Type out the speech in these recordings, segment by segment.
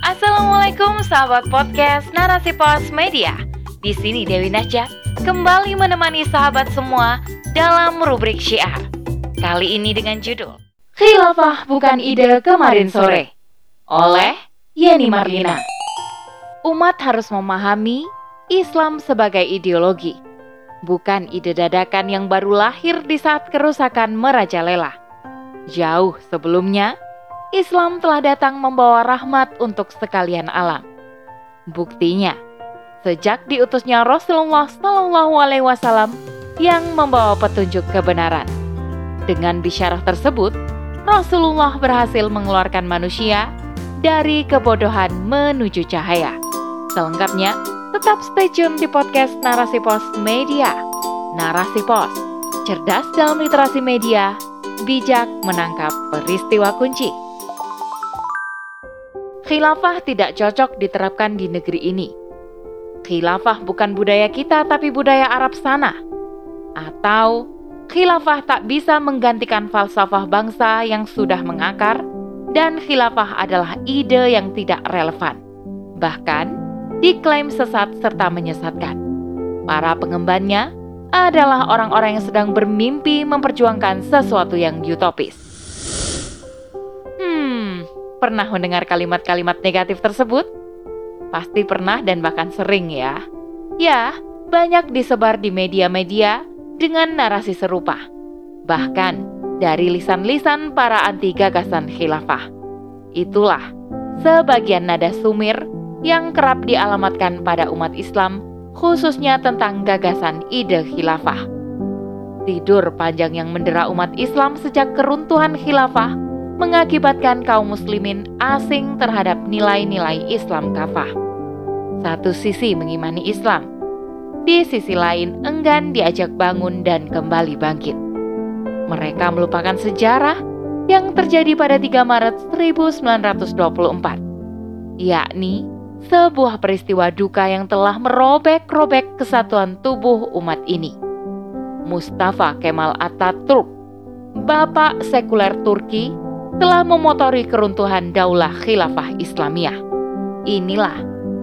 Assalamualaikum sahabat podcast Narasi Pos Media. Di sini Dewi Najat kembali menemani sahabat semua dalam rubrik syiar. Kali ini dengan judul Khilafah bukan ide kemarin sore oleh Yeni Marlina. Umat harus memahami Islam sebagai ideologi, bukan ide dadakan yang baru lahir di saat kerusakan merajalela. Jauh sebelumnya, Islam telah datang membawa rahmat untuk sekalian alam. Buktinya, sejak diutusnya Rasulullah Shallallahu Alaihi Wasallam yang membawa petunjuk kebenaran. Dengan bisyarah tersebut, Rasulullah berhasil mengeluarkan manusia dari kebodohan menuju cahaya. Selengkapnya, tetap stay tune di podcast Narasi Pos Media. Narasi Pos, cerdas dalam literasi media, bijak menangkap peristiwa kunci. Khilafah tidak cocok diterapkan di negeri ini. Khilafah bukan budaya kita tapi budaya Arab sana. Atau khilafah tak bisa menggantikan falsafah bangsa yang sudah mengakar dan khilafah adalah ide yang tidak relevan. Bahkan diklaim sesat serta menyesatkan. Para pengembannya adalah orang-orang yang sedang bermimpi memperjuangkan sesuatu yang utopis. Pernah mendengar kalimat-kalimat negatif tersebut? Pasti pernah dan bahkan sering ya. Ya, banyak disebar di media-media dengan narasi serupa. Bahkan dari lisan-lisan para anti gagasan khilafah. Itulah sebagian nada sumir yang kerap dialamatkan pada umat Islam khususnya tentang gagasan ide khilafah. Tidur panjang yang mendera umat Islam sejak keruntuhan khilafah mengakibatkan kaum muslimin asing terhadap nilai-nilai Islam kafah. Satu sisi mengimani Islam, di sisi lain enggan diajak bangun dan kembali bangkit. Mereka melupakan sejarah yang terjadi pada 3 Maret 1924, yakni sebuah peristiwa duka yang telah merobek-robek kesatuan tubuh umat ini. Mustafa Kemal Atatürk, bapak sekuler Turki telah memotori keruntuhan daulah khilafah Islamiyah. Inilah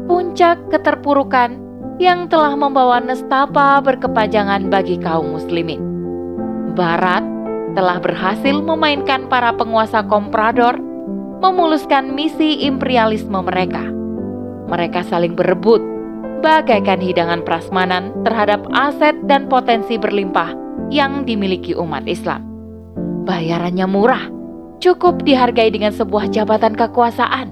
puncak keterpurukan yang telah membawa nestapa berkepanjangan bagi kaum muslimin. Barat telah berhasil memainkan para penguasa komprador, memuluskan misi imperialisme mereka. Mereka saling berebut, bagaikan hidangan prasmanan terhadap aset dan potensi berlimpah yang dimiliki umat Islam. Bayarannya murah, cukup dihargai dengan sebuah jabatan kekuasaan,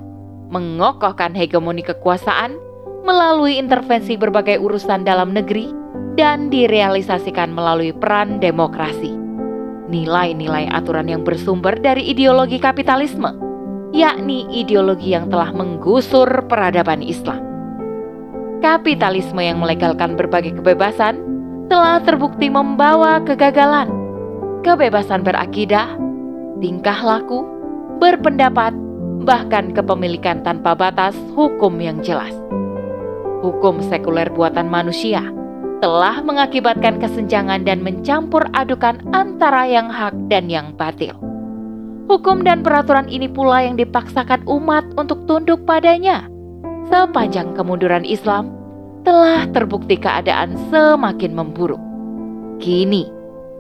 mengokohkan hegemoni kekuasaan melalui intervensi berbagai urusan dalam negeri dan direalisasikan melalui peran demokrasi. Nilai-nilai aturan yang bersumber dari ideologi kapitalisme, yakni ideologi yang telah menggusur peradaban Islam. Kapitalisme yang melegalkan berbagai kebebasan telah terbukti membawa kegagalan. Kebebasan berakidah, tingkah laku, berpendapat, bahkan kepemilikan tanpa batas hukum yang jelas. Hukum sekuler buatan manusia telah mengakibatkan kesenjangan dan mencampur adukan antara yang hak dan yang batil. Hukum dan peraturan ini pula yang dipaksakan umat untuk tunduk padanya. Sepanjang kemunduran Islam, telah terbukti keadaan semakin memburuk. Kini,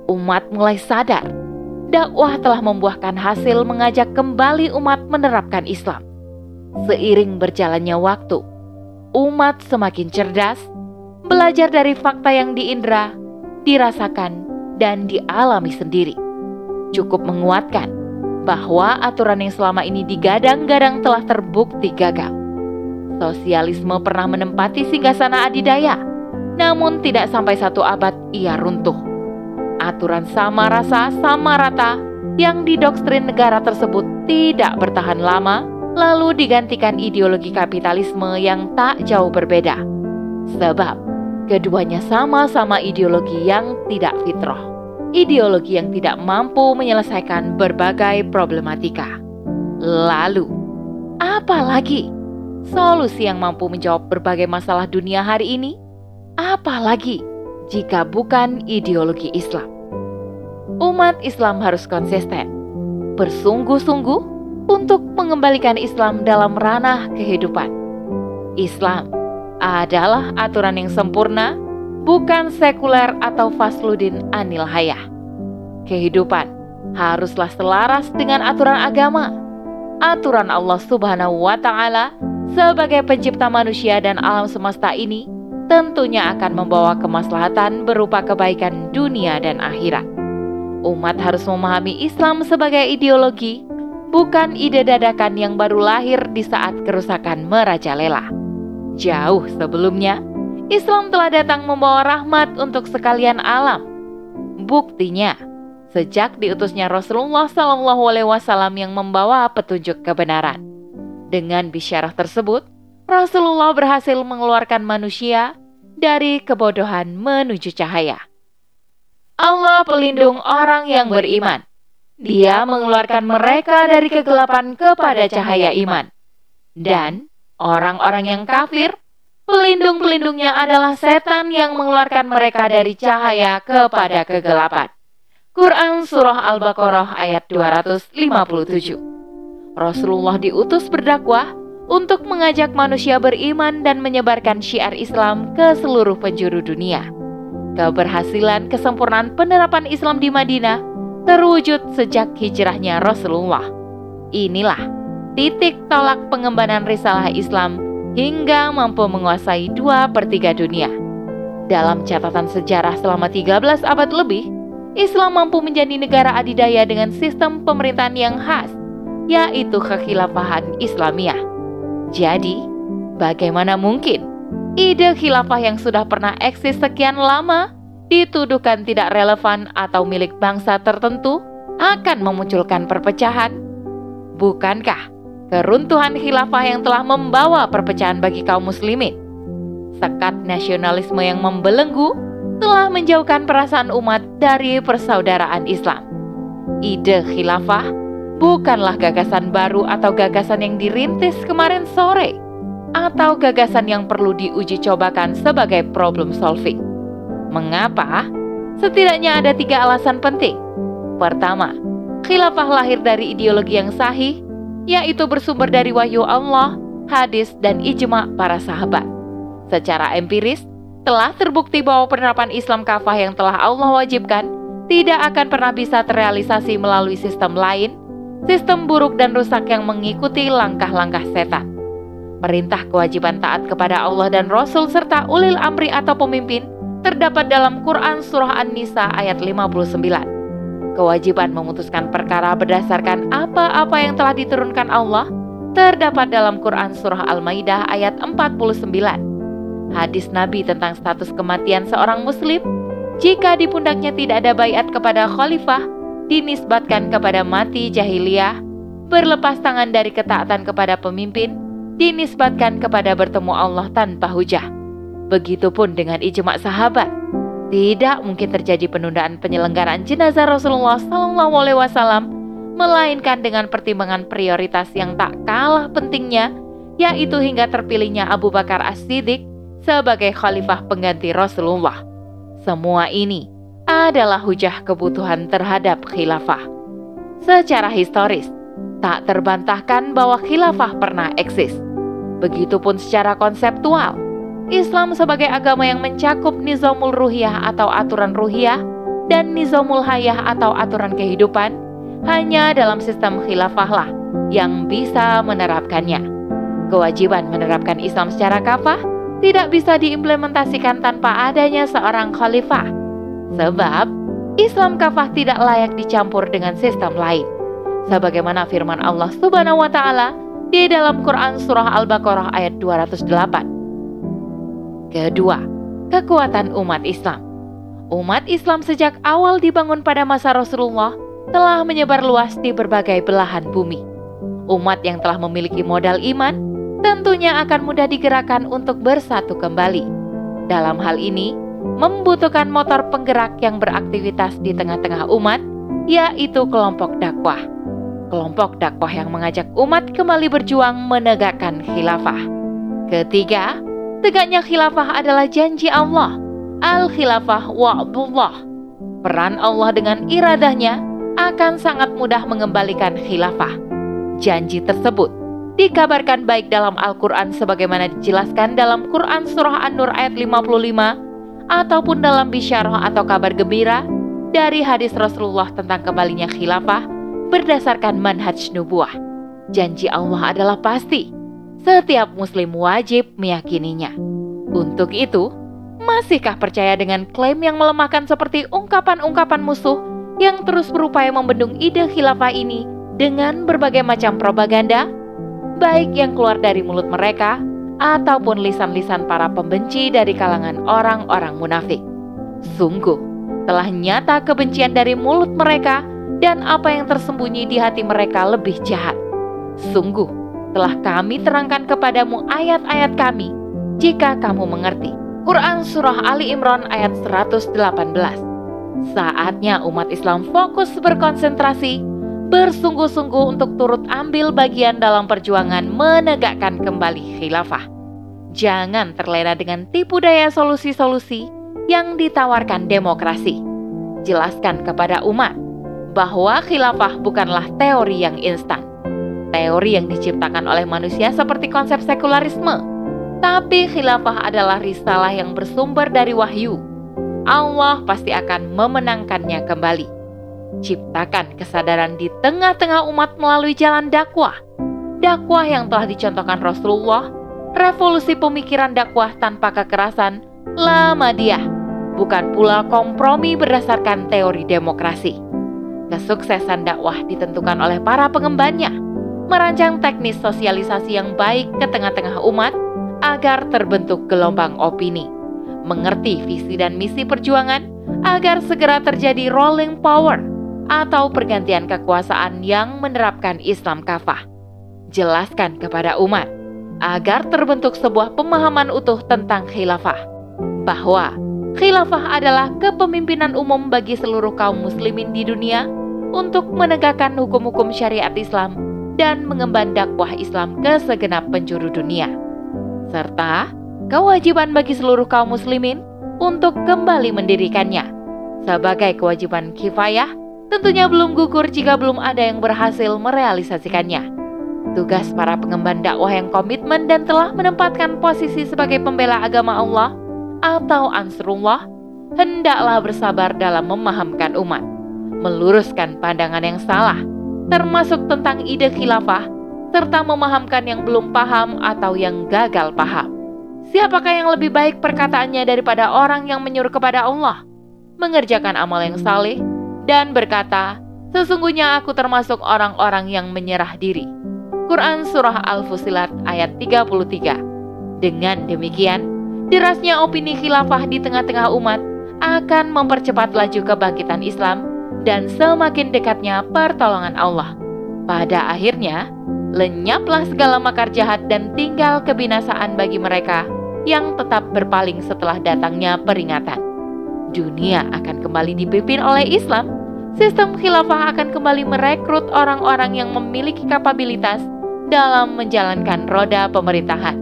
umat mulai sadar dakwah telah membuahkan hasil mengajak kembali umat menerapkan Islam. Seiring berjalannya waktu, umat semakin cerdas, belajar dari fakta yang diindra, dirasakan, dan dialami sendiri. Cukup menguatkan bahwa aturan yang selama ini digadang-gadang telah terbukti gagal. Sosialisme pernah menempati singgasana adidaya, namun tidak sampai satu abad ia runtuh aturan sama rasa sama rata yang didoktrin negara tersebut tidak bertahan lama, lalu digantikan ideologi kapitalisme yang tak jauh berbeda. Sebab keduanya sama-sama ideologi yang tidak fitrah, ideologi yang tidak mampu menyelesaikan berbagai problematika. Lalu, apa lagi solusi yang mampu menjawab berbagai masalah dunia hari ini? Apalagi jika bukan ideologi Islam? umat Islam harus konsisten, bersungguh-sungguh, untuk mengembalikan Islam dalam ranah kehidupan. Islam adalah aturan yang sempurna, bukan sekuler atau fasludin anil hayah. Kehidupan haruslah selaras dengan aturan agama, aturan Allah Subhanahu wa Ta'ala sebagai pencipta manusia dan alam semesta ini tentunya akan membawa kemaslahatan berupa kebaikan dunia dan akhirat. Umat harus memahami Islam sebagai ideologi, bukan ide dadakan yang baru lahir di saat kerusakan merajalela. Jauh sebelumnya, Islam telah datang membawa rahmat untuk sekalian alam. Buktinya, sejak diutusnya Rasulullah Wasallam yang membawa petunjuk kebenaran. Dengan bisyarah tersebut, Rasulullah berhasil mengeluarkan manusia dari kebodohan menuju cahaya. Allah pelindung orang yang beriman. Dia mengeluarkan mereka dari kegelapan kepada cahaya iman. Dan orang-orang yang kafir, pelindung-pelindungnya adalah setan yang mengeluarkan mereka dari cahaya kepada kegelapan. Quran Surah Al-Baqarah ayat 257 Rasulullah diutus berdakwah untuk mengajak manusia beriman dan menyebarkan syiar Islam ke seluruh penjuru dunia. Keberhasilan kesempurnaan penerapan Islam di Madinah terwujud sejak hijrahnya Rasulullah. Inilah titik tolak pengembangan risalah Islam hingga mampu menguasai dua per tiga dunia. Dalam catatan sejarah selama 13 abad lebih, Islam mampu menjadi negara adidaya dengan sistem pemerintahan yang khas, yaitu kekhilafahan Islamiyah. Jadi, bagaimana mungkin ide khilafah yang sudah pernah eksis sekian lama dituduhkan tidak relevan atau milik bangsa tertentu akan memunculkan perpecahan? Bukankah keruntuhan khilafah yang telah membawa perpecahan bagi kaum muslimin? Sekat nasionalisme yang membelenggu telah menjauhkan perasaan umat dari persaudaraan Islam. Ide khilafah bukanlah gagasan baru atau gagasan yang dirintis kemarin sore, atau gagasan yang perlu diuji cobakan sebagai problem solving. Mengapa? Setidaknya ada tiga alasan penting. Pertama, khilafah lahir dari ideologi yang sahih, yaitu bersumber dari wahyu Allah, hadis, dan ijma para sahabat. Secara empiris, telah terbukti bahwa penerapan Islam kafah yang telah Allah wajibkan tidak akan pernah bisa terrealisasi melalui sistem lain sistem buruk dan rusak yang mengikuti langkah-langkah setan. Perintah kewajiban taat kepada Allah dan Rasul serta ulil amri atau pemimpin terdapat dalam Quran Surah An-Nisa ayat 59. Kewajiban memutuskan perkara berdasarkan apa-apa yang telah diturunkan Allah terdapat dalam Quran Surah Al-Maidah ayat 49. Hadis Nabi tentang status kematian seorang muslim jika di pundaknya tidak ada bayat kepada khalifah dinisbatkan kepada mati jahiliyah, berlepas tangan dari ketaatan kepada pemimpin, dinisbatkan kepada bertemu Allah tanpa hujah. Begitupun dengan ijma sahabat. Tidak mungkin terjadi penundaan penyelenggaraan jenazah Rasulullah SAW, melainkan dengan pertimbangan prioritas yang tak kalah pentingnya, yaitu hingga terpilihnya Abu Bakar As-Siddiq sebagai khalifah pengganti Rasulullah. Semua ini adalah hujah kebutuhan terhadap khilafah. Secara historis, tak terbantahkan bahwa khilafah pernah eksis. Begitupun secara konseptual, Islam sebagai agama yang mencakup nizamul ruhiyah atau aturan ruhiyah dan nizamul hayah atau aturan kehidupan hanya dalam sistem khilafahlah yang bisa menerapkannya. Kewajiban menerapkan Islam secara kafah tidak bisa diimplementasikan tanpa adanya seorang khalifah Sebab Islam kafah tidak layak dicampur dengan sistem lain. Sebagaimana firman Allah Subhanahu wa taala di dalam Quran surah Al-Baqarah ayat 208. Kedua, kekuatan umat Islam. Umat Islam sejak awal dibangun pada masa Rasulullah telah menyebar luas di berbagai belahan bumi. Umat yang telah memiliki modal iman tentunya akan mudah digerakkan untuk bersatu kembali. Dalam hal ini, membutuhkan motor penggerak yang beraktivitas di tengah-tengah umat, yaitu kelompok dakwah. Kelompok dakwah yang mengajak umat kembali berjuang menegakkan khilafah. Ketiga, tegaknya khilafah adalah janji Allah. Al-khilafah wa'bullah. Peran Allah dengan iradahnya akan sangat mudah mengembalikan khilafah. Janji tersebut dikabarkan baik dalam Al-Quran sebagaimana dijelaskan dalam Quran Surah An-Nur ayat 55 ataupun dalam bisyarah atau kabar gembira dari hadis Rasulullah tentang kembalinya khilafah berdasarkan manhaj nubuah. Janji Allah adalah pasti. Setiap muslim wajib meyakininya. Untuk itu, masihkah percaya dengan klaim yang melemahkan seperti ungkapan-ungkapan musuh yang terus berupaya membendung ide khilafah ini dengan berbagai macam propaganda, baik yang keluar dari mulut mereka ataupun lisan-lisan para pembenci dari kalangan orang-orang munafik. Sungguh, telah nyata kebencian dari mulut mereka dan apa yang tersembunyi di hati mereka lebih jahat. Sungguh, telah kami terangkan kepadamu ayat-ayat kami, jika kamu mengerti. Quran Surah Ali Imran ayat 118 Saatnya umat Islam fokus berkonsentrasi bersungguh-sungguh untuk turut ambil bagian dalam perjuangan menegakkan kembali khilafah. Jangan terlena dengan tipu daya solusi-solusi yang ditawarkan demokrasi. Jelaskan kepada umat bahwa khilafah bukanlah teori yang instan. Teori yang diciptakan oleh manusia seperti konsep sekularisme. Tapi khilafah adalah risalah yang bersumber dari wahyu. Allah pasti akan memenangkannya kembali Ciptakan kesadaran di tengah-tengah umat melalui jalan dakwah. Dakwah yang telah dicontohkan Rasulullah, revolusi pemikiran dakwah tanpa kekerasan, lama dia, bukan pula kompromi berdasarkan teori demokrasi. Kesuksesan dakwah ditentukan oleh para pengembannya, merancang teknis sosialisasi yang baik ke tengah-tengah umat agar terbentuk gelombang opini, mengerti visi dan misi perjuangan agar segera terjadi rolling power atau pergantian kekuasaan yang menerapkan Islam kafah. Jelaskan kepada umat agar terbentuk sebuah pemahaman utuh tentang khilafah, bahwa khilafah adalah kepemimpinan umum bagi seluruh kaum muslimin di dunia untuk menegakkan hukum-hukum syariat Islam dan mengemban dakwah Islam ke segenap penjuru dunia, serta kewajiban bagi seluruh kaum muslimin untuk kembali mendirikannya sebagai kewajiban kifayah tentunya belum gugur jika belum ada yang berhasil merealisasikannya. Tugas para pengemban dakwah yang komitmen dan telah menempatkan posisi sebagai pembela agama Allah atau Ansrullah hendaklah bersabar dalam memahamkan umat, meluruskan pandangan yang salah, termasuk tentang ide khilafah, serta memahamkan yang belum paham atau yang gagal paham. Siapakah yang lebih baik perkataannya daripada orang yang menyuruh kepada Allah, mengerjakan amal yang saleh, dan berkata, Sesungguhnya aku termasuk orang-orang yang menyerah diri. Quran Surah Al-Fusilat ayat 33 Dengan demikian, derasnya opini khilafah di tengah-tengah umat akan mempercepat laju kebangkitan Islam dan semakin dekatnya pertolongan Allah. Pada akhirnya, lenyaplah segala makar jahat dan tinggal kebinasaan bagi mereka yang tetap berpaling setelah datangnya peringatan. Dunia akan kembali dipimpin oleh Islam sistem khilafah akan kembali merekrut orang-orang yang memiliki kapabilitas dalam menjalankan roda pemerintahan.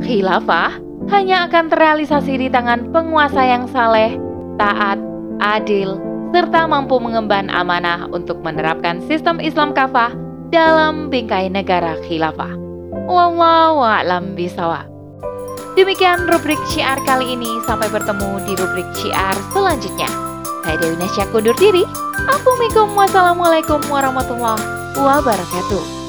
Khilafah hanya akan terrealisasi di tangan penguasa yang saleh, taat, adil, serta mampu mengemban amanah untuk menerapkan sistem Islam kafah dalam bingkai negara khilafah. Wallahu a'lam bisawab. Demikian rubrik syiar kali ini. Sampai bertemu di rubrik syiar selanjutnya. Saya Dewi Nasya kundur diri. Assalamualaikum warahmatullahi wabarakatuh.